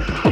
Yeah.